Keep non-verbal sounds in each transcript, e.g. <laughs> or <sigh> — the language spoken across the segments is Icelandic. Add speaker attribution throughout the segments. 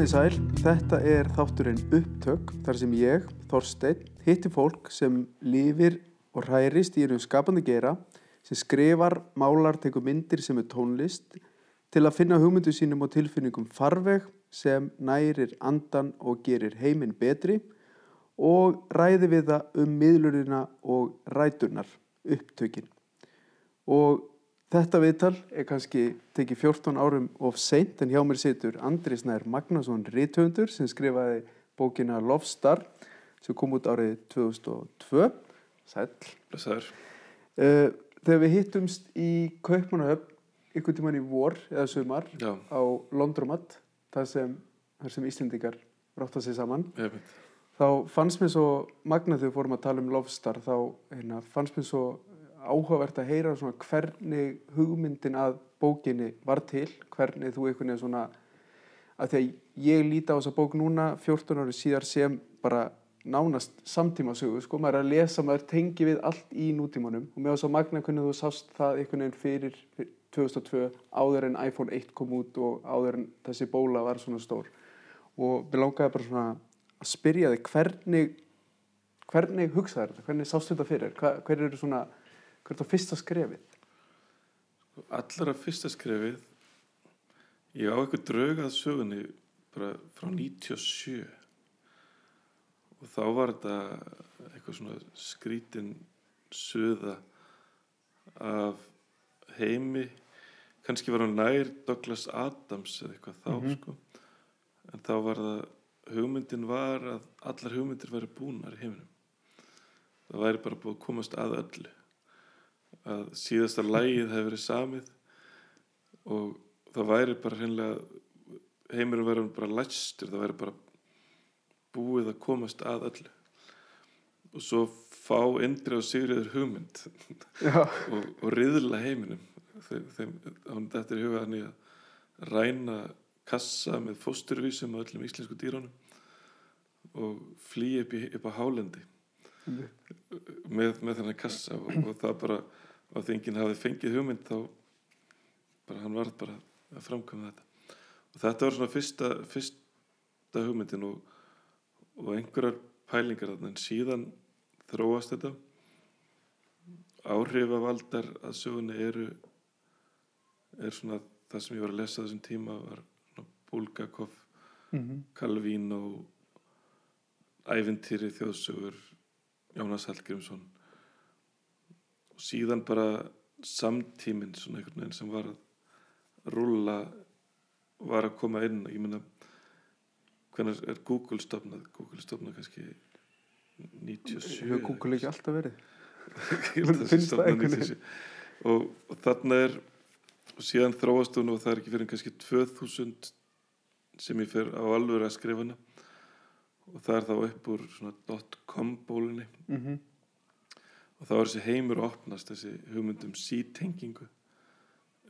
Speaker 1: Komið í sæl, þetta er þátturinn upptök þar sem ég, Þorsteinn, hitti fólk sem lifir og hærist í einum skapandi gera sem skrifar, málar, tekur myndir sem er tónlist til að finna hugmyndu sínum og tilfinningum farveg sem nærir andan og gerir heiminn betri og ræði við það um miðlunina og ræturnar, upptökin. Og þetta viðtal er kannski tekið 14 árum of seint en hjá mér situr Andri Snær Magnason Ríthöndur sem skrifaði bókina Love Star sem kom út árið 2002. Sæl.
Speaker 2: Blessaður.
Speaker 1: Uh, þegar við hittumst í Kaupmannahöfn ykkur tíman í vor eða sumar
Speaker 2: Já,
Speaker 1: á Londromat þar sem, þar sem Íslendingar rátta sig saman
Speaker 2: ég veit.
Speaker 1: þá fannst mér svo magnað þegar við fórum að tala um Lofstar þá hérna, fannst mér svo áhugavert að heyra svona hvernig hugmyndin að bókinni var til hvernig þú einhvern veginn svona að því að ég líti á þessa bók núna 14 ári síðar sem bara nánast samtímasögu sko, maður er að lesa, maður tengi við allt í nútímanum. Og mér var svo magnað hvernig þú sást það einhvern veginn fyrir 2002 áður en iPhone 1 kom út og áður en þessi bóla var svona stór. Og við langaði bara svona að spyrja þig hvernig hvernig hugsaður þetta, hvernig sástu þetta fyrir? Hva, hver eru svona, hver er það fyrsta skrefið
Speaker 2: Allra fyrsta skrefið, ég á eitthvað draug að sögunni bara frá 97 og þá var þetta eitthvað svona skrítin söða af heimi, kannski var hann nær Douglas Adams eða eitthvað þá
Speaker 1: Mhm.
Speaker 2: sko, en þá var það, hugmyndin var að allar hugmyndir væri búnar í heiminum. Það væri bara búið að komast að öllu. Að síðasta lægið hefði verið samið og það væri bara hreinlega, heimurinn væri bara læstur, það væri bara búið að komast að öllu. Og svo fá Indri og Sigriður hugmynd <laughs> og, og riðla heiminum. Þeim, þeim, þetta er í huga þannig að ræna kassa með fósturvísum og öllum íslensku dýránum og flýja upp, í- upp á hálendi með, með þennan kassa og, og það bara að þingin hafi fengið hugmynd þá bara hann varð bara að framkvæma þetta. Og þetta var svona fyrsta, fyrsta hugmyndin og, og einhverjar pælingar þarna en síðan þróast þetta. Áhrifavaldar að sögunni eru er svona það sem ég var að lesa þessum tíma var Bulgakov,
Speaker 1: mm
Speaker 2: Calvin og ævintýri þjóðsögur Jónas Hallgrímsson og síðan bara samtíminn svona einhvern veginn sem var að rúlla var að koma inn. Ég meina hvernig er Google stofnað? Google stofnað kannski 97
Speaker 1: hefur Google ekki alltaf verið? <laughs> Finnst það einhvern
Speaker 2: 97. og, og þarna er og síðan þróast hún og það er ekki fyrir kannski 2000 sem ég fer á alvöru að skrifa hana. Og það er þá upp úr svona .com bólinni
Speaker 1: mm -hmm.
Speaker 2: Og þá er þessi heimur að opnast þessi hugmyndum sítengingu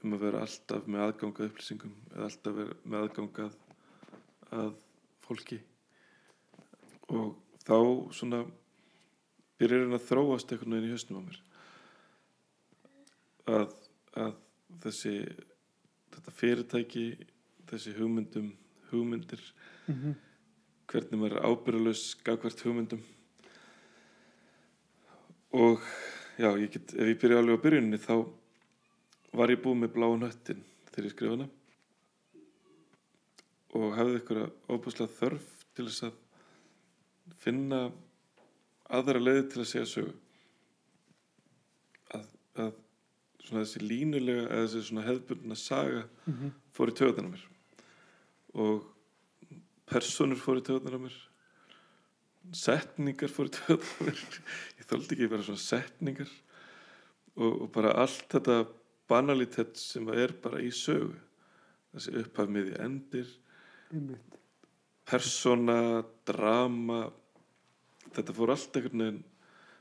Speaker 2: um að vera alltaf með aðgangað upplýsingum eða alltaf vera með aðgangað að fólki og þá svona byrjar hann að þróast einhvern veginn í hausnum á mér að, að þessi þetta fyrirtæki þessi hugmyndum hugmyndir
Speaker 1: Mhm.
Speaker 2: hvernig maður er ábyrjulegs gagvart hugmyndum og já, ég get, ef ég byrja alveg á byrjuninni þá var ég búið með bláan höttin þegar ég skrifa hana. Og hafði eitthvað óbúslega þörf til þess að finna aðra leiði til að segja sögu. Að, að svona þessi línulega eða þessi svona hefðbundna saga
Speaker 1: Mhm.
Speaker 2: fór í töðunar mér. Og personur fór í töðunar mér setningar fór í töðunar mér ég þóldi ekki bara svona setningar og, og bara allt þetta banalitet sem er bara í sögu. Þessi upphaf miði endir persóna, drama þetta fór allt einhvern veginn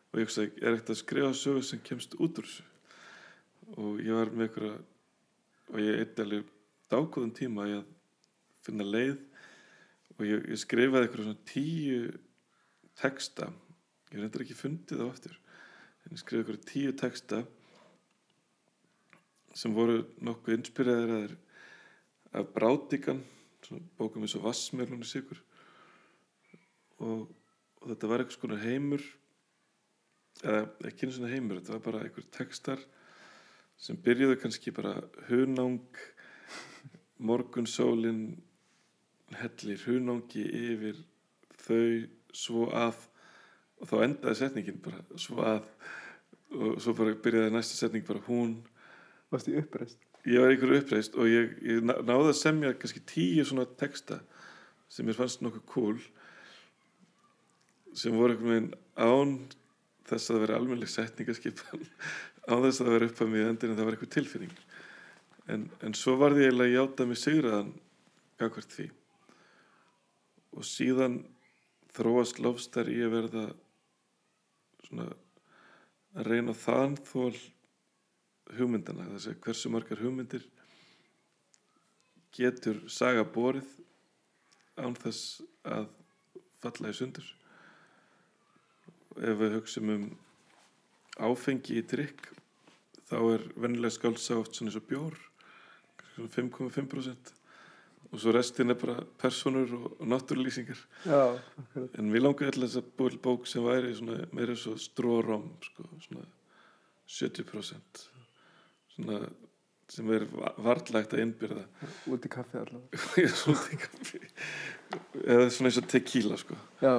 Speaker 2: og ég hugsaði, er ekkert að skrifa sögu sem kemst út úr þessu? Og ég var með einhverja og ég eitt alveg dágóðum tíma að finna leið og ég, ég skrifaði einhverja svona tíu texta. Ég reyndar ekki fundið þá aftur en ég skrifaði einhverja tíu texta sem voru nokkuð inspiraðir af Brátikan svona bókum eins og Vassmerlunni sigur og, og þetta var eitthvað svona heimur eða ekki einu svona heimur þetta var bara einhver textar sem byrjuðu kannski bara hunang morgunsólin hellir hunangi yfir þau svo að og þá endaði setningin bara svo að og svo bara byrjaði næsta setning bara hún.
Speaker 1: Varst í uppreist?
Speaker 2: ég var einhverju uppreist og ég, ég ná- náði að semja kannski tíu svona texta sem mér fannst nokkuð cool sem voru einhvern veginn án þess að það veri almennleg setningaskipan <laughs> án þess að veri upp að mig endur en það var eitthvað tilfinning. En, en svo varði ég eiginlega að játa mig sigraðan gagvart því. Og síðan þróast lofstar í að verða svona að reyna þann þól hugmyndana þess að hversu margar hugmyndir getur saga borið án þess að falla í sundur? Ef við hugsum um áfengi í drikk þá er vennilega skálsa oft svona eins og bjór svona 5,5% og svo restin er bara personur og,
Speaker 1: akkurat.
Speaker 2: en við langar alltaf að búið bók sem væri svona meira svo strórom sko, svona 70% svona sem er va- varlægt að innbyrða <laughs>
Speaker 1: Út í kaffi
Speaker 2: er svolítið <laughs> í kaffi. eða svona eins og tequila sko.
Speaker 1: Já,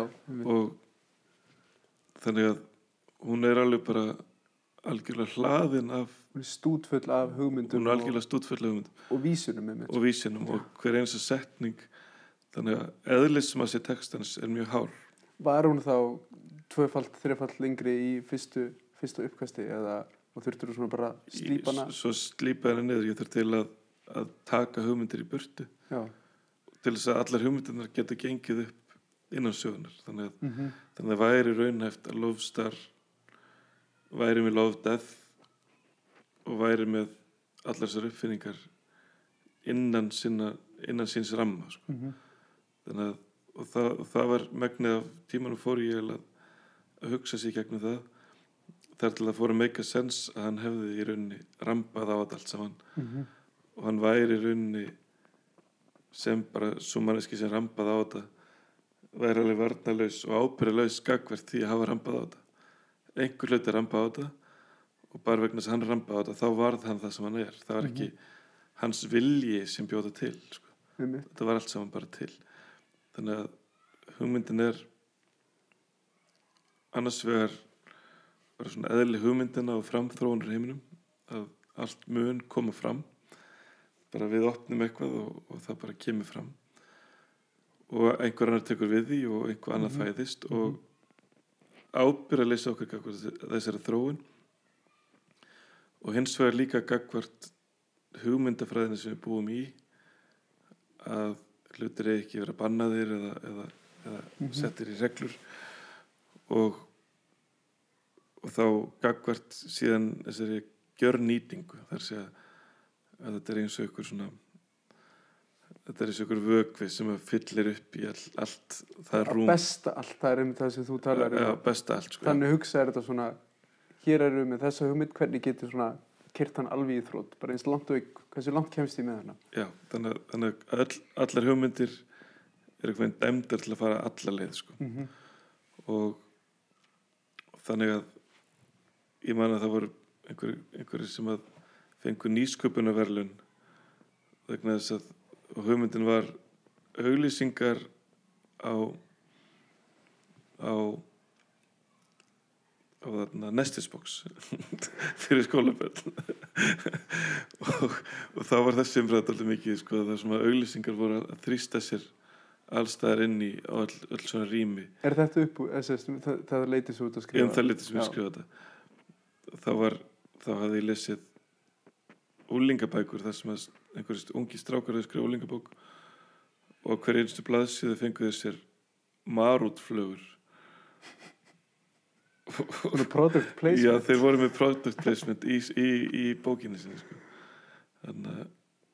Speaker 2: og þannig að hún er alveg bara algjörlega hlaðin af
Speaker 1: stútfull af hugmyndum
Speaker 2: hún er algjörlega stúdfellum
Speaker 1: og, og vísunum einmitt.
Speaker 2: og og hver eins og setning. Þannig að eðlism að sé textans er mjög hár.
Speaker 1: Var hún þá tvöfalt, þrefalt lengri í fyrstu, fyrstu uppkasti eða og þurftur þú svona bara að slípa hana?
Speaker 2: Í- svo slípa hana niður. Ég þarf til að, að taka hugmyndir í burtu.
Speaker 1: Já.
Speaker 2: til þess að allar hugmyndirnar geta gengið upp innan sögunar þannig að,
Speaker 1: Mm
Speaker 2: þannig að væri raunhæft að Lofstar væri með Love Death og væri með allar þessar uppfinningar innan, sinna, innan síns ramma sko.
Speaker 1: -hmm.
Speaker 2: þannig að og það, og það var megnið af tímanum fór ég eiginlega að hugsa sér gegnum það þar til að fór að make a sense að hann hefði í rauninni rampað á þetta allt saman
Speaker 1: Mhm.
Speaker 2: og hann væri í rauninni sem bara svo manneski sem rampað á þetta væri alveg varnalaus og ábyrðalaus skakvert því að hafa rampað á þetta einhver hluti rampað á þetta og bara vegna þess að hann rampað á þetta þá varð hann það sem hann er. Það var ekki hans vilji sem bjóða til sko.
Speaker 1: Einmitt.
Speaker 2: þetta var allt saman bara til. Þannig að hugmyndin er annars vegar bara svona eðli hugmyndina og framþróunur í heiminum að allt mun koma fram. Bara við opnum eitthvað og, og það bara kemur fram. Og einhver annar tekur við því og einhver annar
Speaker 1: Mhm.
Speaker 2: fæðist og ábyrð að leysa okkur gagvart þessari þróun og hins vegar líka gagvart hugmyndafræðinu sem við búum í að hlutir ekki vera bannaðir eða, eða, eða
Speaker 1: Mhm.
Speaker 2: settir í reglur og, og þá gagvart síðan þessari gjörnýtingu þar sé að, að þetta er eins og ykkur svona þetta er eins og ykkur vökvi sem fyllir upp í all, allt það
Speaker 1: Að
Speaker 2: rúm
Speaker 1: besta allt, það er einmitt það sem þú talar
Speaker 2: ja,
Speaker 1: um.
Speaker 2: besta allt sko.
Speaker 1: Þannig hugsa er þetta svona, hér erum við með þessa hugmynd, hvernig getur svona kyrt hann alveg í þrótt, bara eins langt og ekki, hversu langt kemst ég með hana?
Speaker 2: Já, þannig, þannig að öll, allar hugmyndir er einhvern veginn dæmdar til að fara alla leið sko.
Speaker 1: Mm -hmm.
Speaker 2: og þannig að ég man að það voru einhverju einhver sem að fengu nýsköpunarverlun vegna þess að og hugmyndin var auglýsingar á á á þarna nestisbox <laughs> fyrir skólaböll og, og þá var þessi umrætt alltaf mikið sko það sem að auglýsingar voru að þrýsta sér allstaðar inn í á öll, öll svona rými
Speaker 1: Er þetta upp, það, það leiti svo út að skrifa?
Speaker 2: um það litið sem ég
Speaker 1: Já.
Speaker 2: skrifa þetta þá var þá hafði ég lesið úlingabækur þar sem að einhverjist ungi strákar hefði skrifa úlingabók og hver einstu blaðsíðu fenguðu sér marútflögur
Speaker 1: Svona product
Speaker 2: Já,
Speaker 1: placement?
Speaker 2: þeir voru með product placement í, í, í bókinni sinni sko. þannig að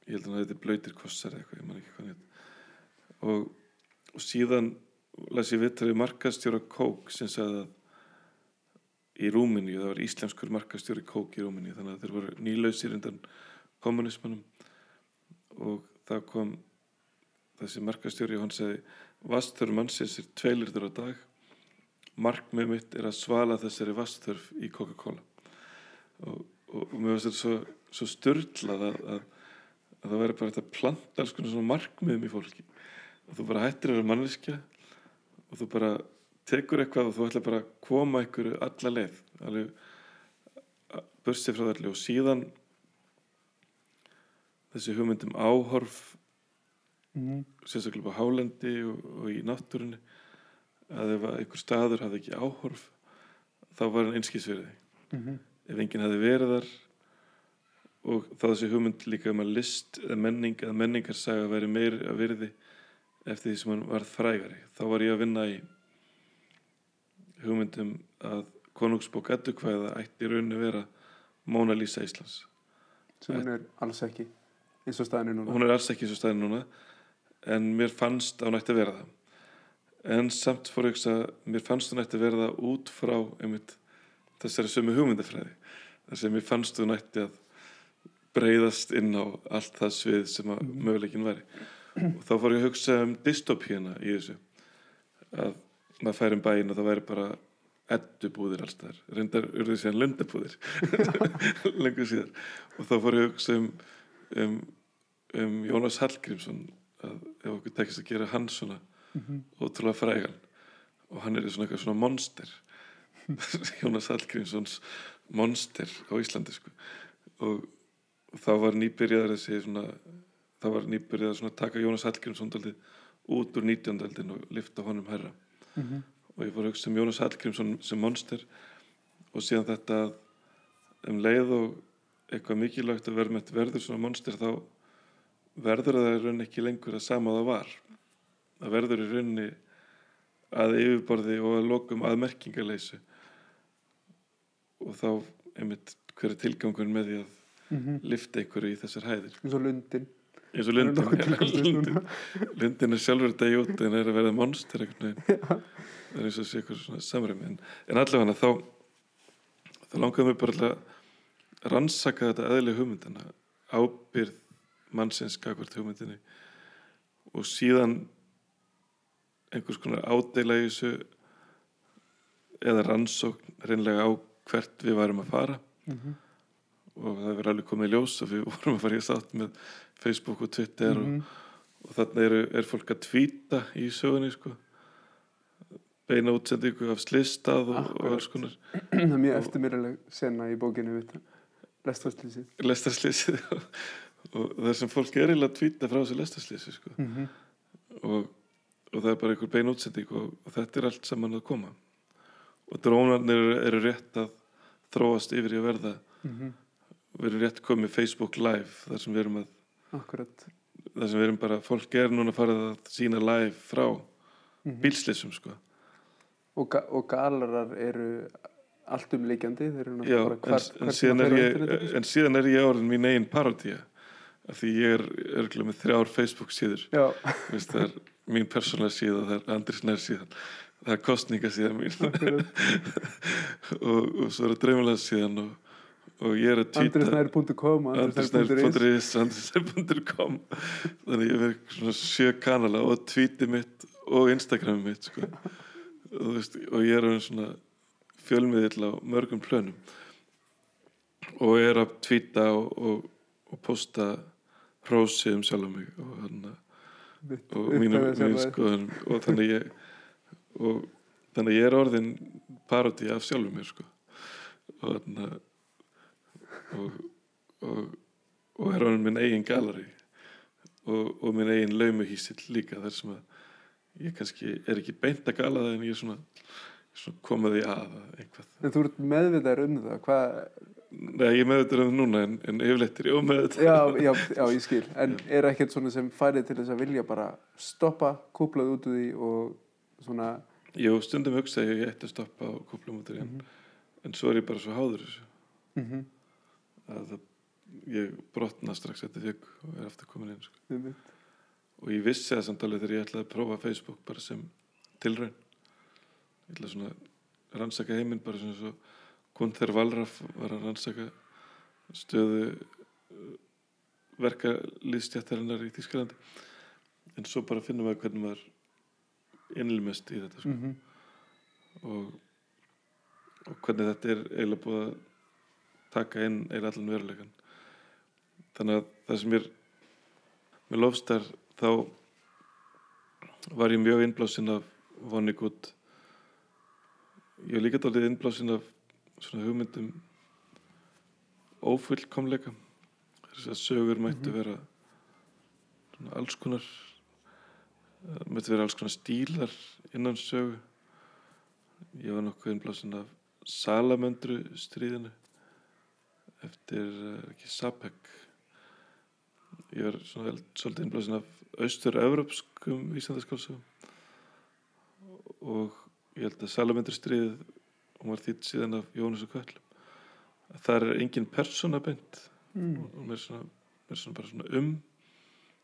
Speaker 2: ég held að þetta er blöytir kossar eitthvað, ég man ekki hvað neitt og, og síðan las ég vittrið markastjóra Kók sem sagði að í Rúmeníu, það var íslenskur markastjóri Kók í Rúmeníu, þannig að þeir voru nýlausir undan kommunismanum og það kom það þessi markastjóri og hann segi vastþörf mannsins er tveilirður á dag. Markmið mitt er að svala þessari vastþörf í Coca-Cola. Og, og, og mér finnst þetta svo, svo störtlað að, að, að það væri bara þetta planta alls konar svona markmiðum í fólki. Og þú bara hættir að vera manneskja og þú bara tekur eitthvað og þú ætla bara að koma einhverju alla leið alveg börsið frá þalli og síðan þessi hugmyndum áhorf
Speaker 1: mm.
Speaker 2: sérstaklega á hálendi og, og í náttúrunni að ef að einhver staður hafði ekki áhorf þá var hann einskísverði
Speaker 1: Mm
Speaker 2: ef enginn hafði verið þar og þá þessi hugmynd líka um að list eða menning eða menningarsaga veri meir að virði eftir því sem hann var frægari. Þá var ég að vinna í hugmyndum að konungsbók eddukvæða ætti í rauninni að vera Móna Lísa Íslands.
Speaker 1: Sem hún er alls ekki eins og staðinu núna.
Speaker 2: Hún er alls ekki svo stæðin núna en mér fannst að hún ætti að vera það. En samt fór ég að mér fannst hún ætti að vera það út frá einmitt þessari sömu hugmyndafræði. Þar sem mér fannst hún ætti að breyðast inn á allt það svið sem að möguleikin væri. Og þá fór ég að hugsa um dystopíuna í þessu. Að maður færi um bæinn og það væri bara eddubúðir alls þar reyndar urðu síðan lundabúðir lengur <laughs> síðan og þá fór ég að hugsa um, um, um Jónas Hallgrímsson að ef okkur tekist að gera hann svona
Speaker 1: Mhm.
Speaker 2: ótrúlega frægan og hann er svona eitthvað svona monster <laughs> Jónas Hallgrímssons monster á Íslandi sko. og, og þá var nýbyrjaður þessi svona þá var nýbyrjaður svona að taka Jónas Hallgrímsson daldið út úr 19. aldin og lifta honum herra
Speaker 1: Mhm.
Speaker 2: og ég fór að hugsa um Jónas Hallgrímsson sem monster og síðan þetta um leið og eitthvað mikilvægt að verður svona monster þá verður það í rauninni ekki lengur að sama það var. Það verður í rauninni að yfirborði og að lokum að merkingarleysu. Og þá einmitt hver er tilgangur með því að
Speaker 1: Mhm.
Speaker 2: lifta einhverju í þessar hæðir?
Speaker 1: Eins og lundin
Speaker 2: eins og lundin, lundin, lundin er sjálfur degja út en er að verða monster það er eins og sé eitthvað svona samræmi en, en allavega þá þá langaðum við bara að rannsaka þetta eðli hugmyndina ábyrð mannsins gagvart hugmyndinni. Og síðan einhvers konar ádeila í þessu eða rannsókn reynlega á hvert við varum að fara.
Speaker 1: Mhm.
Speaker 2: og það verður alveg komið í ljós og við <laughs> vorum að fara í sátt með Facebook og Twitter og,
Speaker 1: Mhm.
Speaker 2: og þarna eru, er fólk að tvíta í sögunni sko. Beina útsendingu af slistað og, og alls konar. <clears throat>
Speaker 1: Það er mjög eftirmyrileg sena í bókinu lestarslýsið
Speaker 2: lestarslýsið <laughs> og, það sem fólk er eiginlega að tvíta frá þessu lestarslýsi sko
Speaker 1: Mhm.
Speaker 2: og, og það er bara einhver bein útsending og, og þetta er allt saman að koma og drónarnir eru, eru rétt að þróast yfir í að verða
Speaker 1: Mhm.
Speaker 2: við erum rétt komið Facebook Live þar sem við erum að
Speaker 1: akkurat
Speaker 2: þar sem við erum bara, fólk er núna farið að sína live frá
Speaker 1: Mhm.
Speaker 2: bílslýsum sko
Speaker 1: og, ga og galarar eru allt um náttúrulega
Speaker 2: en, en, ég en síðan er ég orðin mín eigin parodía af því ég er örgulega með þrjár Facebook síður.
Speaker 1: Já,
Speaker 2: Veist, það er mín persónlega síða það er Andris Nær síðan. Það er kostninga síðan mín. Og, og svo er það draumalega síðan og, og ég er að tvíta
Speaker 1: andresnær.is
Speaker 2: andrisnær.is andrisnær.com þannig ég verð svona sjö kanala og tvíti mitt og Instagrami mitt sko. og, veist, og ég er orðinn svona fjölmiðill á mörgum plönum. Og er að tvíta og, og, og posta hrósi um sjálf mig og, hana, og mínu, mínu skoðun. Og þannig ég og þannig ég er orðin parodi af sjálfum mér sko. Og þannig að og, og, og er orðin minn eigin galari og, og minn eigin laumuhísill líka þar sem að ég kannski er ekki beint að gala það en ég er svona, svona komaði að einhvað
Speaker 1: en þú ert meðvitaður um það. Hvað,
Speaker 2: Nei, ég er meðvitað um núna en, en yfirleitt er ég ómeðvitað
Speaker 1: já, já, já, ég skil. En er ekkert svona sem færið til þess að vilja bara stoppa, kúplað út úr því og svona
Speaker 2: Jú, stundum hugsa ég að ég ætti að stoppa og kúpla mútur en, en svo er ég bara svo háður þessu.
Speaker 1: Mm
Speaker 2: að það, ég brotna strax eftir vik og er aftur komin inn sko.
Speaker 1: -hmm.
Speaker 2: og ég vissi það samt alveg þegar ég ætlaði að prófa Facebook bara sem tilraun. Ég ætlaði svona að rannsaka heiminn bara svona svo Gunther Wallraff var að rannsaka stöðu verkalýðstjættarinnar í Þísklandi en svo bara finnum maður hvernig maður innlumest í þetta sko.
Speaker 1: mm
Speaker 2: og, og hvernig þetta er eiginlega búið að taka inn eiginlega allan veruleikan þannig að það sem er með lofstar þá var ég mjög innblásinn af Vonnegut. Ég var líka dálítið innblásinn af svona hugmyndum ófullkomleika. Þess að sögur mættu
Speaker 1: Mhm.
Speaker 2: vera svona alls konar það mættu vera alls konar stílar innan sögu. Ég var nokkuð innblásinn af Salamöndru stríðinu eftir uh, ekki Sapek. Ég var svona vel, svolítið innblásinn af austur-evrópskum vísendaskálsögum og ég held að Salamöndru stríðið hún var þýtt síðan af Jónas og Köllum það er engin persóna beint
Speaker 1: mm.
Speaker 2: mér er svona, er svona bara svona um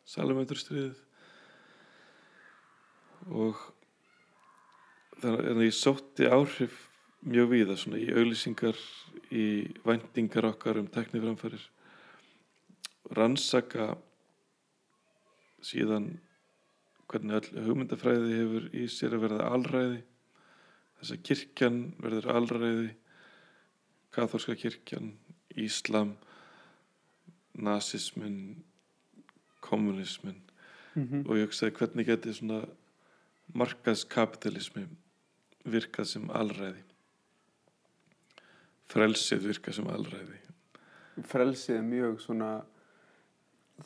Speaker 2: Salamöndru stríðið og þannig að ég sótti áhrif mjög víða svona í auglýsingar í væntingar okkar um tekniframfærir rannsaka síðan hvernig öll hugmyndafræði hefur í sér að verða alræði þess að kirkjan verður alræði katholska kirkjan Íslam nasismin kommunismin
Speaker 1: Mm
Speaker 2: og ég hugsaði hvernig geti svona markaðskapitalismi virkað sem alræði? Frelsið virkað sem alræði.
Speaker 1: Frelsið er mjög svona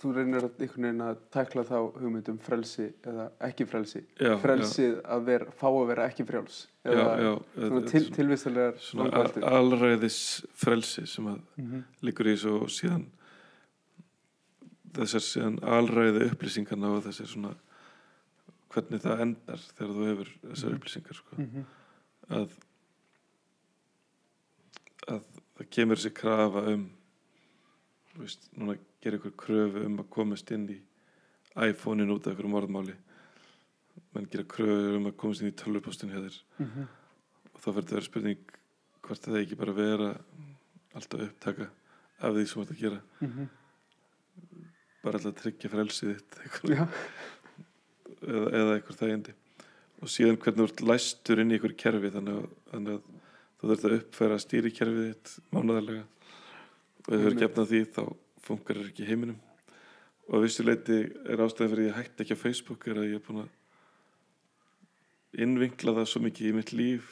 Speaker 1: þú reynir einhvern veginn að tækla þá hugmyndum frelsi eða ekki frelsi
Speaker 2: já,
Speaker 1: frelsið að vera, fá að vera ekki frjáls
Speaker 2: já,
Speaker 1: eða
Speaker 2: já, já,
Speaker 1: svona til,
Speaker 2: svona,
Speaker 1: tilvistilegar
Speaker 2: svona alræðis frelsi sem að
Speaker 1: mm -hmm.
Speaker 2: liggur í og síðan þessar síðan alræði upplýsingarna og þessar svona hvernig það endar þegar þú hefur þessar
Speaker 1: Mhm.
Speaker 2: upplýsingar sko.
Speaker 1: Mm -hmm.
Speaker 2: að að það kemur þessi krafa um þú veist, núna gerir ykkur kröfu um að komast inn í iPhone-in út af ykkur morðmáli menn gera kröfu um að komast inn í tölvupostun hjá þér.
Speaker 1: Mhm.
Speaker 2: og þá verður það vera spurning hvort það ekki bara vera alltaf upptaka af því sem þú ert að gera.
Speaker 1: Mhm.
Speaker 2: bara alltaf tryggja frelsið þitt eða, eða eitthvað þægindi. Og síðan hvernig þú ert læstur inn í ykkur kerfi þannig að, þannig að þú þurft að uppfæra stýrikerfið þitt mánaðarlega. Og ef þú verður
Speaker 1: Einmitt.
Speaker 2: gefna því þá funkar ekki í heiminum og að vissu leiti er ástæðan fyrir að ég hætti ekki á Facebook er að ég er búin að innvinkla það svo mikið í mitt líf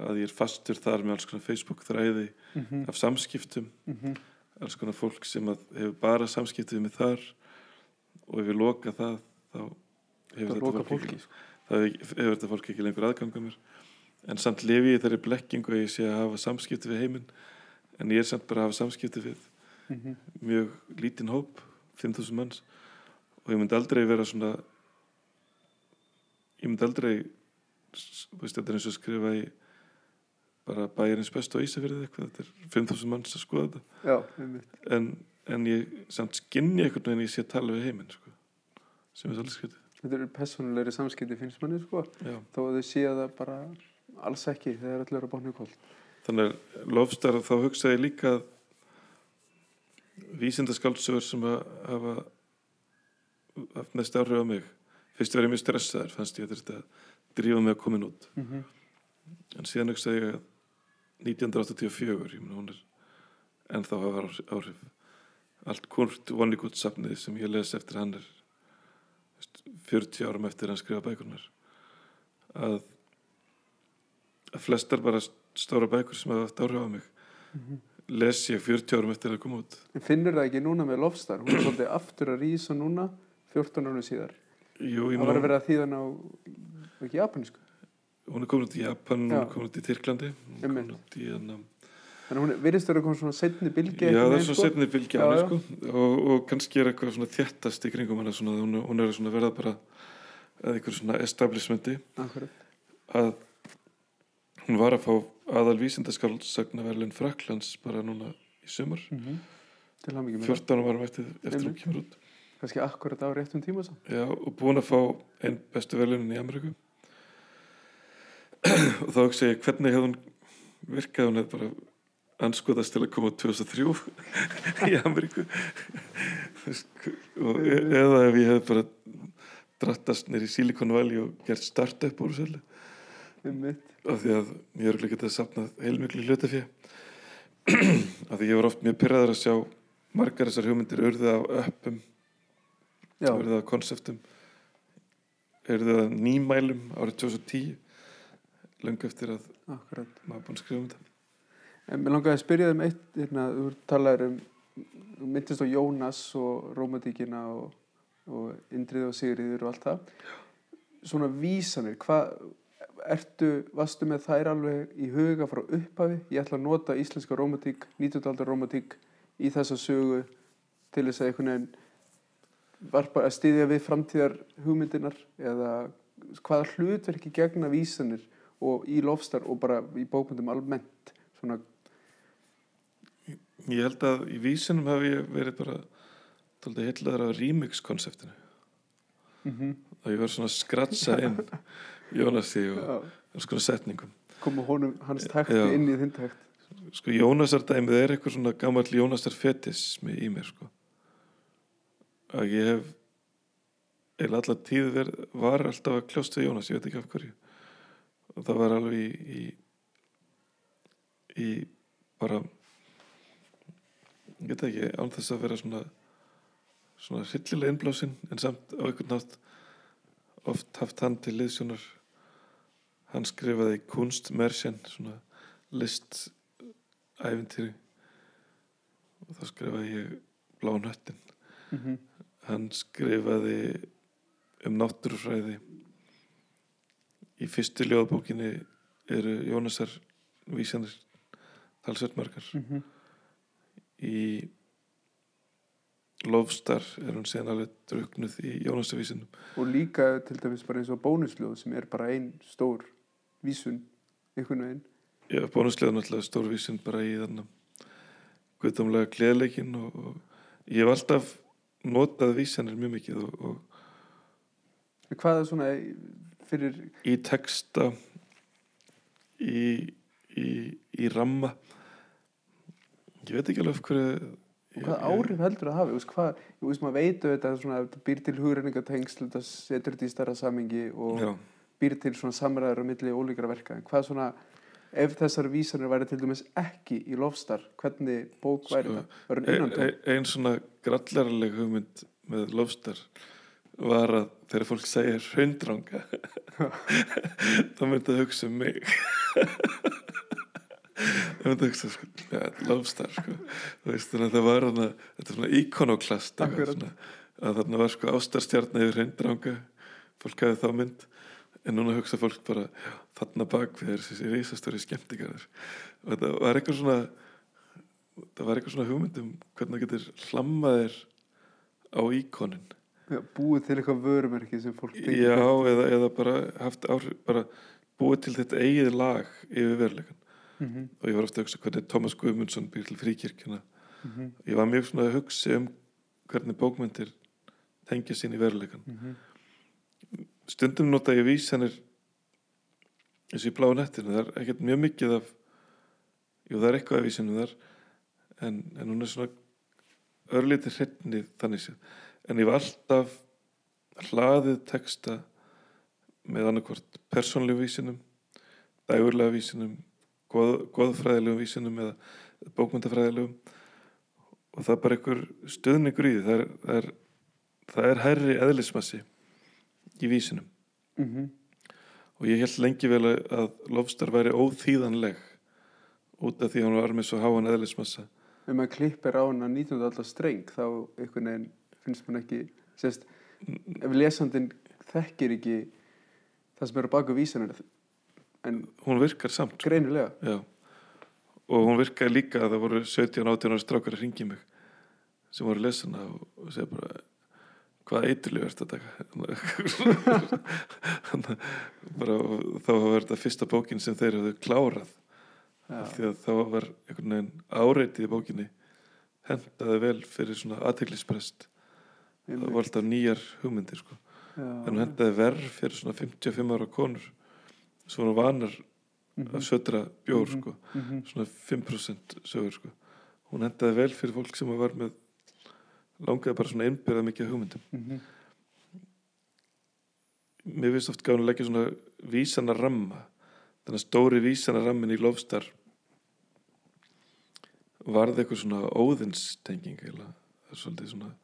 Speaker 2: að ég er fastur þar með alls konar Facebook þræði
Speaker 1: Mhm.
Speaker 2: af samskiptum
Speaker 1: Mhm.
Speaker 2: alls konar fólk sem hefur bara samskiptið með þar og ef ég loka það þá hefur
Speaker 1: það
Speaker 2: þetta fólk ekki,
Speaker 1: sko.
Speaker 2: það hefur þetta fólk ekki lengur aðganga mér en samt lifi ég í þeirri blekkingu að ég sé að hafa samskipti við heiminn en ég er samt bara að hafa samskipti við
Speaker 1: Mhm.
Speaker 2: mjög lítinn hóp 5.000 manns og ég myndi aldrei vera svona ég myndi aldrei veist, þetta er eins og skrifa í bara bæjarins bestu á Ísafjörði eitthvað, þetta er 5.000 manns að skoða þetta
Speaker 1: Já,
Speaker 2: en, en ég samt skinni einhvern veginn ég sé að tala við heiminn sko. sem er svolítið
Speaker 1: Þetta eru personulegri samskipti finnst manni sko.
Speaker 2: Já.
Speaker 1: þó að þau séu það bara alls ekki þegar allir eru bánu í koll
Speaker 2: þannig að lofstar þá hugsaði ég líka að vísindaskáldsögur sem að hafa haft næst áhrif á mig. Fyrst var ég mjög stressaður fannst ég að þetta drífa mig að komin út.
Speaker 1: Mm -hmm.
Speaker 2: en síðan hugsaði ég að 1984 ég meina hún er ennþá hafa áhrif- allt Kurt Vonnegut safnið sem ég les eftir hann er veist, 40 árum eftir hann skrifa bækurnar. Að, að flestar bara stóra bækur sem hafa haft áhrif á mig les ég 40 árum eftir að koma út
Speaker 1: finnur það ekki núna með Lofstar? Hún er svolítið aftur að rísa núna 14 árum síðar.
Speaker 2: Jú,
Speaker 1: Það var að vera þýðan á ekki japanísku.
Speaker 2: hún er komin út í Japan hún
Speaker 1: Já.
Speaker 2: er komin út í Tyrklandi hún er komin út í hérna
Speaker 1: Þannig hún virðist að vera komið svona setni bylgi
Speaker 2: Já, það er svo setni fylgja
Speaker 1: Já,
Speaker 2: hana
Speaker 1: já.
Speaker 2: sko og, og kannski er eitthvað svona þjættast í kringum hana svona, hún, hún er svona verða bara að einhver svona establishmenti
Speaker 1: Akkurat.
Speaker 2: að hún var að fá aðal vísindaskáldsagnaverlun Fraklands bara núna í sumar
Speaker 1: Mm -hmm. Til hann mikið með
Speaker 2: 14 árum eftir, eftir hún kemur út.
Speaker 1: Kannski akkurat á réttum tíma svo.
Speaker 2: Já, og búin að fá einn bestu velunin í Ameríku og þá hugsa ég hvernig hefði hún virkað hún hefði bara anskotast til að koma 2003 <laughs> í Ameríku og, e- eða ef ég hef bara drattast í Silicon Valley og gert startup úr þessu öllu
Speaker 1: einmitt.
Speaker 2: Af því að ég er ekki getað sapnað heilmiklu hlutafé <clears throat> af því ég var oft mjög pyrraður að sjá margar þessar hugmyndir urðið af öppum urðið af konseptum urðið af nýmælum árið 2010 löngu eftir að
Speaker 1: akkurat.
Speaker 2: maður búin að skrifa um þetta
Speaker 1: En mér langaði að spyrja þeim eitt, hérna, þú talaður um, myndist á Jónas og Rómatíkina og, og Indrið og Sigriður og allt það. Svona vísanir, hvað, ertu, varstu með þær alveg í huga frá upphafi? Ég ætla að nota íslenska Rómatík, 19. aldar Rómatík í þessa sögu til þess að einhvern veginn varpa að styðja við framtíðar hugmyndinar eða hvaða hlutverki gegna vísanir og í lofstar og bara í bókmyndum almennt svona
Speaker 2: Ég held að í vísinum hef ég verið bara heitlaður af remix-konseptinu
Speaker 1: mm
Speaker 2: og ég var svona að skratsa inn <laughs> Jónasi og konar setningum.
Speaker 1: Koma honum hans takti
Speaker 2: Já.
Speaker 1: inn í þinn takt.
Speaker 2: Sko Jónasar dæmið er eitthvað svona gammal Jónasar fetismi í mér sko. Að ég hef eða allar tíð verið, var alltaf að kljóst við Jónas, ég veit ekki af hverju. Og það var alveg í í, í bara ég veit ekki, án þess að vera svona svona hryllilega innblásinn en samt á einhvern nátt oft haft hann til liðsjónar hann skrifaði kunstmersjen svona list ævintýri og þá skrifaði ég blá nöttin
Speaker 1: mm -hmm.
Speaker 2: hann skrifaði um náttúrufræði. Í fyrstu ljóðbókinni eru Jónasar vísanir talsveit margar.
Speaker 1: Mhm.
Speaker 2: í Lofstar er hún síðan alveg druknuð í Jónasavísinum
Speaker 1: og líka til dæmis bara eins og bónusljóð sem er bara ein stór vísun einhvern veginn.
Speaker 2: Ég bónuslega náttúrulega stórvísin bara í þannig guðdómlega gleðleikin og, og ég hef alltaf notað vísanir mjög mikið og, og
Speaker 1: En hvað er svona fyrir
Speaker 2: í texta í, í, í ramma? Ég veit ekki alveg af hverju
Speaker 1: hvað áhrif heldur það hafi hvað, ég veist maður veitu þetta svona, býr til hugreiningatengsl þetta setur þetta í starra samingi og
Speaker 2: já,
Speaker 1: býr til svona samræður á milli ólíkara verka en hvað svona ef þessar vísanir væri til dæmis ekki í lofstar hvernig bók væri
Speaker 2: Sko,
Speaker 1: það? Var hún
Speaker 2: e,
Speaker 1: innantóm?
Speaker 2: e, ein svona grallarleg hugmynd með lofstar var að þegar fólk segir hraundrang <laughs> <laughs> þá myndi það hugsa um mig <laughs> það myndi hugsa sko, ja, lofstar sko. Veist, að það var hana, þetta svona íkonoklast að þarna var sko ástarstjarni yfir hraundrang fólk hafði þá mynd. En núna hugsa fólk bara já, þarna bak við er þessi risastóri skemmtigarður. Og þetta var eitthvað svona það var eitthvað svona hugmyndum hvernig það getur hlammaðir á íkonin.
Speaker 1: Já, búið til eitthvað vörumerki sem fólk
Speaker 2: já, eða, eða bara haft áhrif bara búið til þetta eigið lag yfir veruleikan
Speaker 1: Mhm,
Speaker 2: og ég var ofta að hugsa hvernig Tómas Guðmundsson býr til fríkirkjuna.
Speaker 1: Mhm,
Speaker 2: ég var mjög svona að hugsa um hvernig bókmyndir tengja sín í veruleikan
Speaker 1: mhm.
Speaker 2: stundum nota ég vísanir eins og í bláu nettinu það er ekkert mjög mikið af jú það er eitthvað af vísinu þar en, en hún er svona örlítið hreitni þannig séð. En ég var alltaf hlaðið texta með annarkvort persónlegu vísinum dægurlega vísinum goð, goðfræðilegum vísinum eða bókmyndafræðilegum og það er bara einhver stöðningur í því það er, það er, það er hærri eðlismassi í vísinum
Speaker 1: Mhm.
Speaker 2: og ég held lengi vel að- að lofstar væri óþýðanleg út af því að hún var með svo háan eðlismassa
Speaker 1: ef maður klippir á hana 19. alltaf streng þá einhvern veginn finnst mann ekki sérst, ef lesandinn þekkir ekki það sem er á baku vísanir en
Speaker 2: hún virkar samt sko.
Speaker 1: greinilega.
Speaker 2: Já. og hún virkaði líka að það voru 17-18 ára strákar að ringi mig sem voru lesana og, segja bara hvað eiturlegu ertu að taka? <laughs> Bara, þá var þetta fyrsta bókin sem þeir hafðu klárað. Því að þá var einhvern veginn áreitið í bókinni hendaði vel fyrir svona aðteglisprest það var alltaf nýjar hugmyndir sko. En hendaði verð fyrir svona 55 ára konur svo hún vanar
Speaker 1: mhm,
Speaker 2: að södra bjór
Speaker 1: Mhm.
Speaker 2: sko.
Speaker 1: mhm.
Speaker 2: svona 5% sögur sko. hún hendaði vel fyrir fólk sem var með langaði bara svona innbyrða mikið hugmyndum
Speaker 1: Mhm.
Speaker 2: mér finnst oft gáðan að leggja svona vísana ramma þannig að stóri vísana rammin í lofstar varði eitthvað svona óðinstenging er svolítið svona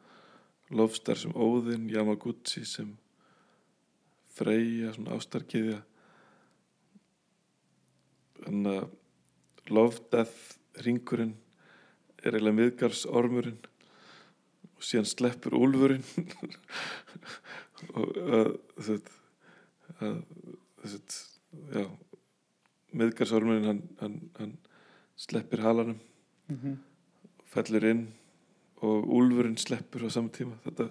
Speaker 2: lofstar sem óðin, Yamaguchi sem Freyja, svona ástarkiðja þannig að Love, Death, ringurinn er eiginlega miðgarsormurinn og síðan sleppur úlfurinn. <laughs> Og að þetta að þetta já miðgarsormurinn hann, hann, hann sleppir halanum
Speaker 1: Mhm.
Speaker 2: fellur inn og úlfurinn sleppur á saman tíma. Þetta,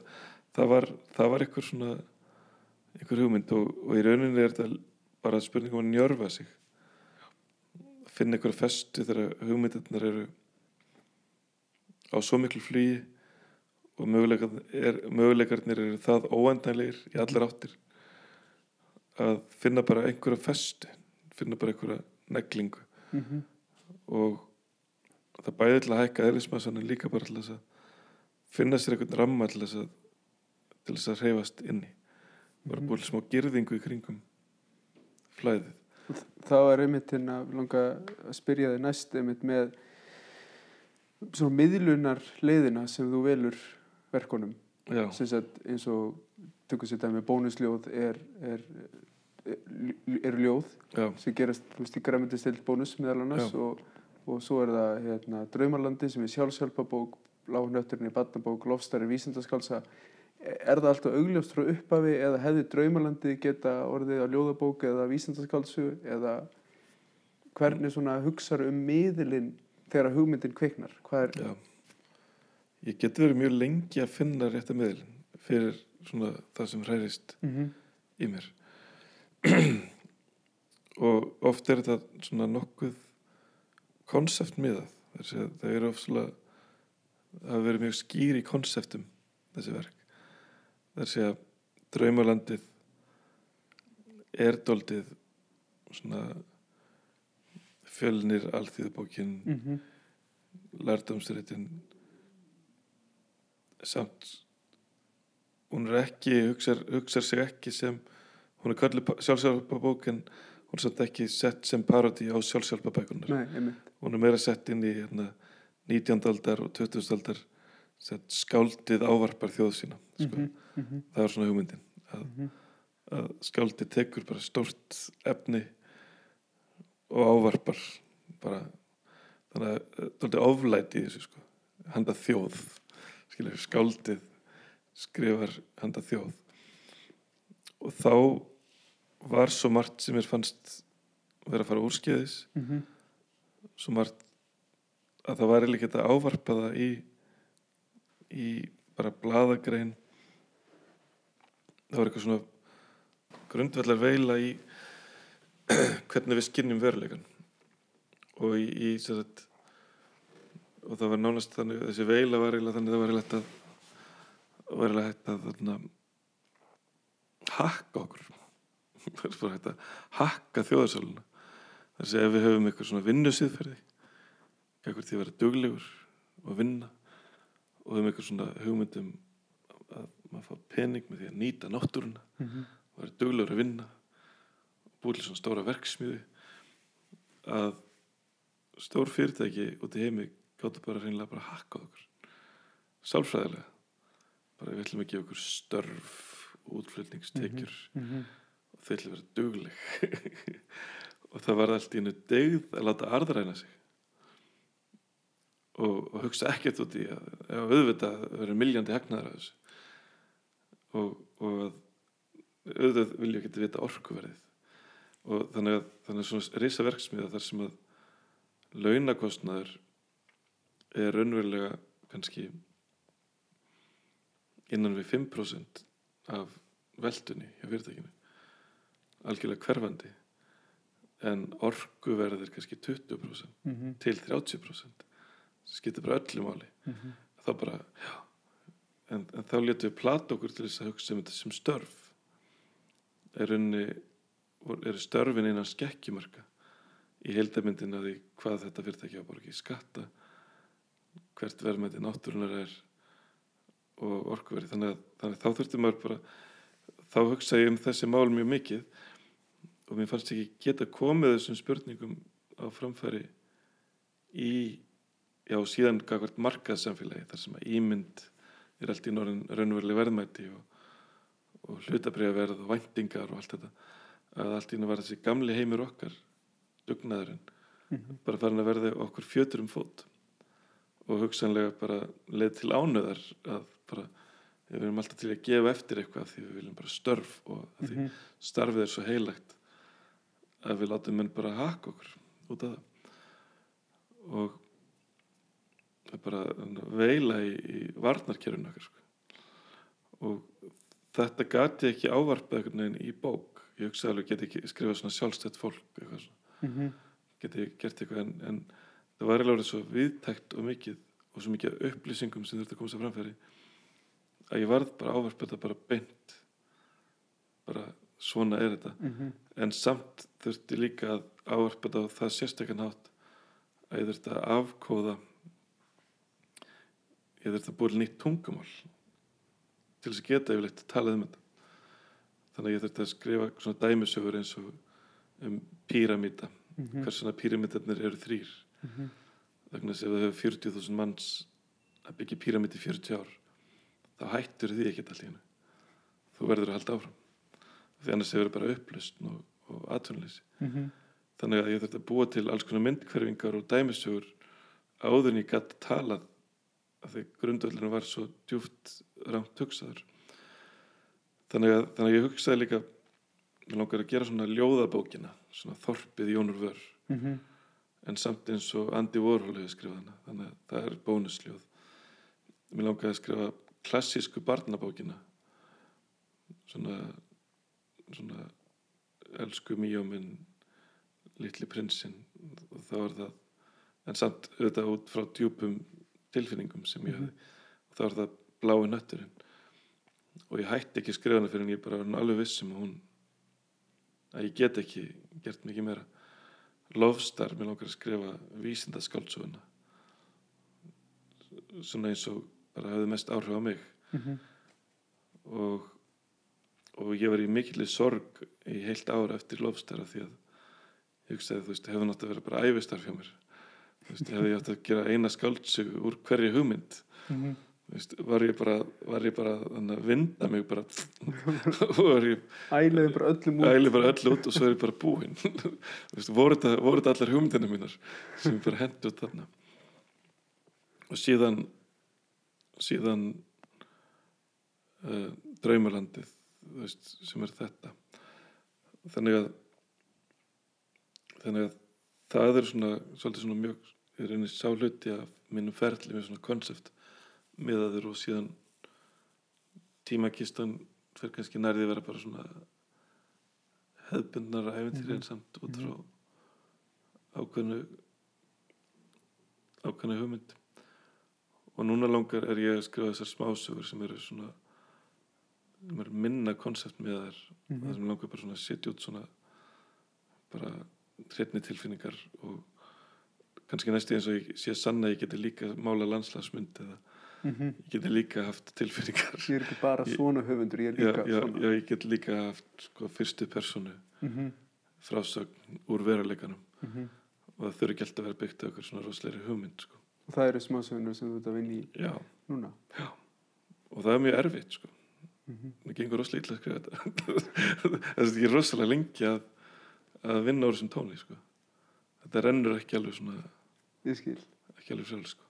Speaker 2: það var það var eitthvað svona einhver hugmynd og, og í rauninni er þetta bara spurningum að njörfa sig finna einhverja festu þegar hugmyndirnar eru á svo miklu flugi og möguleikarnir, er, eru það óendanlegir í allar áttir að finna bara einhverja festu finna bara einhverja neglingu.
Speaker 1: Mhm.
Speaker 2: og það bæði til að hækka eðlismassan en líka bara til þess að finna sér einhvern ramma til þess að til þess að hreyfast inni. Bara búið smá girðingu í kringum flæðið
Speaker 1: þá er einmitt hérna langa að spyrja þig næst einmitt með svona miðlunar leiðina sem þú velur sagt eins og tökum sér dæmi bónusljóð er, er, er, er ljóð
Speaker 2: já,
Speaker 1: sem gerast þú veist í græmyndistild bónus meðal annars og, og svo er það hérna, Draumarlandi sem er sjálfsjálfabók Lágnötturinn í Badnabók, Lofstari vísindaskálsa er það alltaf augljóst frá upphafi eða hefði Draumarlandi geta orðið á ljóðabók eða vísindaskálsu eða hvernig svona hugsar um miðilinn þegar hugmyndin kveiknar hvað er,
Speaker 2: já. Ég geti verið mjög lengi að finna rétta miðlinn fyrir svona það sem hræðist
Speaker 1: mm -hmm.
Speaker 2: í mér. <clears throat> Og oft er þetta svona nokkuð konseptmiðað. Það eru það hafa verið mjög skýr í konseptum þessi verk það er segja draumalandið er doldið svona fjölnir alþýðubókin
Speaker 1: Mm -hmm.
Speaker 2: lærdómsritin samt hún er ekki hugsar, hugsar sig ekki sem hún er kallið sjálfsjálfabók en hún er samt ekki sett sem parodi á sjálfsjálfabækunar hún er meira sett inn í hérna, 19. aldar og 20. aldar skáldið ávarpar þjóð sína sko.
Speaker 1: mm -hmm.
Speaker 2: það er svona hugmyndin að,
Speaker 1: Mhm.
Speaker 2: að skáldið tekur bara stórt efni og ávarpar bara þannig að þetta er oflæti í þessu sko handa þjóð skilur, skáldið skrifar handa þjóð og þá var svo margt sem mér fannst vera að fara úrskeiðis
Speaker 1: Mm -hmm.
Speaker 2: svo margt að það væri líka þetta ávarpa það í í bara bladagrein það var eitthvað svona grundvallar veila í <clears throat> hvernig við skinnjum veruleikan og í, í sagt, og það var nánast þannig þessi veila var eiginlega þannig að það var eiginlega hægt að var eiginlega hægt að þarna, hakka okkur. <laughs> Það bara hægt að hakka þjóðarsáluna það er að ef við höfum eitthvað svona vinnusýðferði eitthvað því að vera duglegur og vinna og höfum eitthvað svona hugmyndum að maður fá pening með því að nýta náttúruna
Speaker 1: Mhm.
Speaker 2: og vera duglegur að vinna og búið til svona stóra verksmiði að stór fyrirtæki út í heimi gáttu bara reynilega bara að hakka okkur. Sálfræðilega. Bara við ætlum að gefa okkur störf útflutningstekjur.
Speaker 1: Mhm.
Speaker 2: og þau ætlum að vera dugleg. <laughs> Og það var allt í hennu degð að láta arðræna sig og, og hugsa ekkert út í að auðvitað verður miljandi hagnaður af þessu. Og, og að auðvitað vilja ekki vita orkuverðið. Og þannig að þannig að svona risa verksmiða þar sem að launakostnaður er raunverulega kannski innan við 5% af veldunni hjá fyrirtækinu. Algjörlega hverfandi. En orkuverð er kannski 20%
Speaker 1: Mhm.
Speaker 2: til 30% það skiptir bara öllu máli.
Speaker 1: Mhm.
Speaker 2: þá bara, já. En, en þá letum við plata okkur til þess að hugsa um þetta sem störf. Er unni eru störfin innan skekkjumarka? Í heildamyndin að því hvað þetta borga í skatta hvert verðmæti náttúrunar er og orkuveri þannig að, þannig að þá þurfti maður bara þá hugsa ég um þessi mál mjög mikið og mér fannst ekki geta komið þessum spurningum á framfæri í já, síðan gafkvært markaðsamfélagi þar sem að ímynd er allt í norðin raunveruleg verðmæti og, og hlutabriðaverð og væntingar og allt þetta að allt í norðin var þessi gamli heimur okkar dugnaðurinn
Speaker 1: Mhm.
Speaker 2: bara farin að verða okkur fjötur um fót og hugsanlega bara leið til ánöðar að bara við erum alltaf til að gefa eftir eitthvað því við viljum bara störf og því
Speaker 1: Mhm.
Speaker 2: starfið er svo heilagt að við látum menn bara haka okkur út af það og bara veila í, í varnarkerfinu okkar sko. og þetta gati ekki ávarpað einhvern veginn í bók ég hugsa alveg geti ekki skrifað svona sjálfstætt fólk eitthvað svona
Speaker 1: Mhm.
Speaker 2: geti gert eitthvað en, en það var orðið svo viðtækt og mikið og svo mikið upplýsingum sem þurfti að koma sér framfæri að ég varð bara ávarpa þetta bara beint bara svona er þetta
Speaker 1: Mhm.
Speaker 2: en samt þurfti líka að ávarpa þetta á það sérstakann hátt að ég þurfti að afkóða ég þurfti að búið nýtt tungumál? Til þess að geta yfirleitt að tala um þetta. Þannig að ég þurfti að skrifa svona dæmisögur eins og um píramíta
Speaker 1: Mhm.
Speaker 2: hversuna píramítarnir eru þrýr
Speaker 1: Mhm.
Speaker 2: vegna þess að ef þau hefur 40.000 manns að byggja píramíti í 40 ár þá hættur því ekkert allir þú verður að halda áfram. Því annars hefur bara upplust og, og atvinnleysi
Speaker 1: Mhm.
Speaker 2: þannig að ég þurfti að búa til alls konar myndkverfingar og dæmisögur áður en ég gæti talað að því grundvöldinu var svo djúft rámt hugsaður. Þannig að, þannig að ég hugsaði líka mér langar að gera svona ljóðabókina svona þorpið Jónur Vör.
Speaker 1: Mhm.
Speaker 2: en samt eins og Andy Warhol hefur skrifað hana þannig að það er bónusljóð. Mér langaði að skrifa klassísku barnabókina. Svona svona elsku mjöminn litli prinsinn og þá er það en samt auðvitað út frá djúpum tilfinningum sem ég hefði og þá er það blái nötturinn. Og ég hætti ekki að skrifa hana fyrir en ég bara var alveg viss um að hún að ég get ekki gert mikið meira. Lofstar, mér langar að skrifa vísindaskáldsöguna. Svona eins og bara hafði mest áhrif á mig.
Speaker 1: Mhm.
Speaker 2: og, og ég var í mikilli sorg í heilt ára eftir Lofstar af því að ég hugsaði, þú veist, hefði nátt að vera bara æfistarf hjá mér veist, hefði ég átt að gera eina skáldsögu úr hverju hugmynd
Speaker 1: Mhm.
Speaker 2: þú veist, var ég bara, var ég bara að vinda mig bara <laughs>
Speaker 1: Ælaði bara öllum út.
Speaker 2: æli bara öll út og svo er ég bara búinn. <laughs> Voru þetta, voru þetta allar hugmyndina mínar sem ég bara hendi út þarna. Og síðan síðan uh, draumalandið þú veist, sem er þetta. Þannig að þannig að það er svona svona mjög er einnig sá hluti af mínum ferli með svona konsept miðaður og síðan tímakistan fer kannski nærði að vera bara svona hefðbundnara æfintýri en samt út frá ákveðnu ákveðnu hugmynd. Og núna langar er ég að skrifa þessar smásögur sem eru svona sem eru minna konsept með þær.
Speaker 1: Mhm.
Speaker 2: það sem langar bara svona að setja út svona bara hreitni tilfinningar og kannski næstu eins og ég sé sanna að ég geti líka mála landslagsmynd eða
Speaker 1: Mhm.
Speaker 2: ég geti líka haft tilfinningar
Speaker 1: Ég er ekki bara svona höfundur, ég er
Speaker 2: já,
Speaker 1: líka
Speaker 2: já,
Speaker 1: svona
Speaker 2: já, ég get líka haft sko, fyrstu personu
Speaker 1: Mhm.
Speaker 2: frásögn úr veruleikanum
Speaker 1: Mhm.
Speaker 2: og það þurfi ekki alltaf að vera byggt á okkur svona rosalegri hugmynd sko.
Speaker 1: Og það eru smásögunur sem þú ert að vinna í
Speaker 2: já,
Speaker 1: núna
Speaker 2: og það er mjög erfitt sko.
Speaker 1: Mhm.
Speaker 2: það gengur rosalega illa að skrifa þetta <laughs> það er rosalega lengi að, að vinna úr þessum tóni sko. þetta rennur ekki alveg svona
Speaker 1: Ég skil.
Speaker 2: Ekki alveg sjálf sko.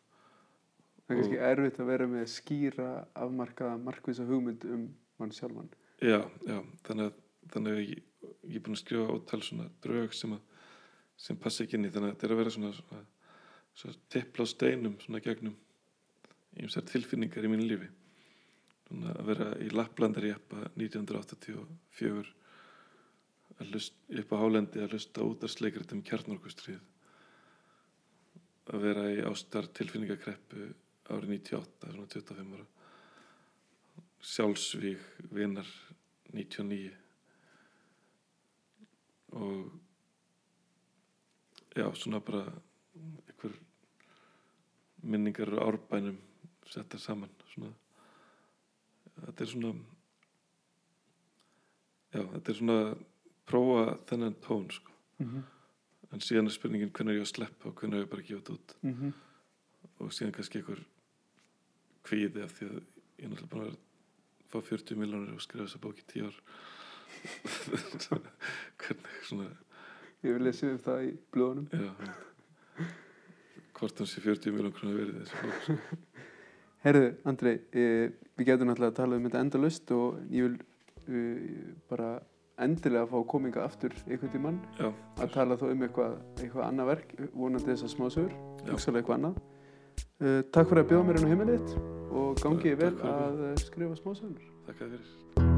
Speaker 1: Það er kannski erfitt að vera með skýra afmarkaða markvisa hugmynd um mann sjálfan.
Speaker 2: Já, já, þannig að, þannig að ég, ég er búin að skrifa ótal svona drög sem, að, sem passa ekki inn í. Þannig að þetta er að vera svona, svona, svona tippla á steinum svona gegnum ýmsar tilfinningar í mínu lífi. Svona að vera í Lapplandari eppa 1984 að lust, upp á hálendi að lusta útarsleikrit um kjarnorkustrið að vera í ástar tilfinningakreppu árið 98, svona 25 ára sjálfsvíg vinar 99 og já, svona bara einhver minningar úr árbænum settar saman svona þetta er svona já, þetta er svona prófa þennan tón sko.
Speaker 1: Mhm.
Speaker 2: En síðan er spurningin hvernig er ég að sleppa og hvernig er ég bara að gefa þetta út
Speaker 1: Mhm.
Speaker 2: og síðan kannski einhver kvíði af því að ég er náttúrulega búin að fá 40 miljónir og skrifa þessa bók í 10 ár <laughs> hvernig svona
Speaker 1: Ég vil lesa um það í blöðunum.
Speaker 2: já, hvort hann sé 40 miljón krónar verið þessi bók sko. <laughs>
Speaker 1: Herðu, Andrei, e, við getum náttúrulega að tala um þetta endalust og ég vil e, bara endilega fá kominga aftur einhvern tímann
Speaker 2: já,
Speaker 1: að tala þá um eitthvað, eitthvað annað verk, vonandi þessar smásögur,
Speaker 2: Já.
Speaker 1: hugsalega eitthvað annað. E, takk fyrir að bjóða mér inn á heimilið og gangi
Speaker 2: Takk
Speaker 1: vel að eh, skrifa smásögur.
Speaker 2: þakka þér fyrir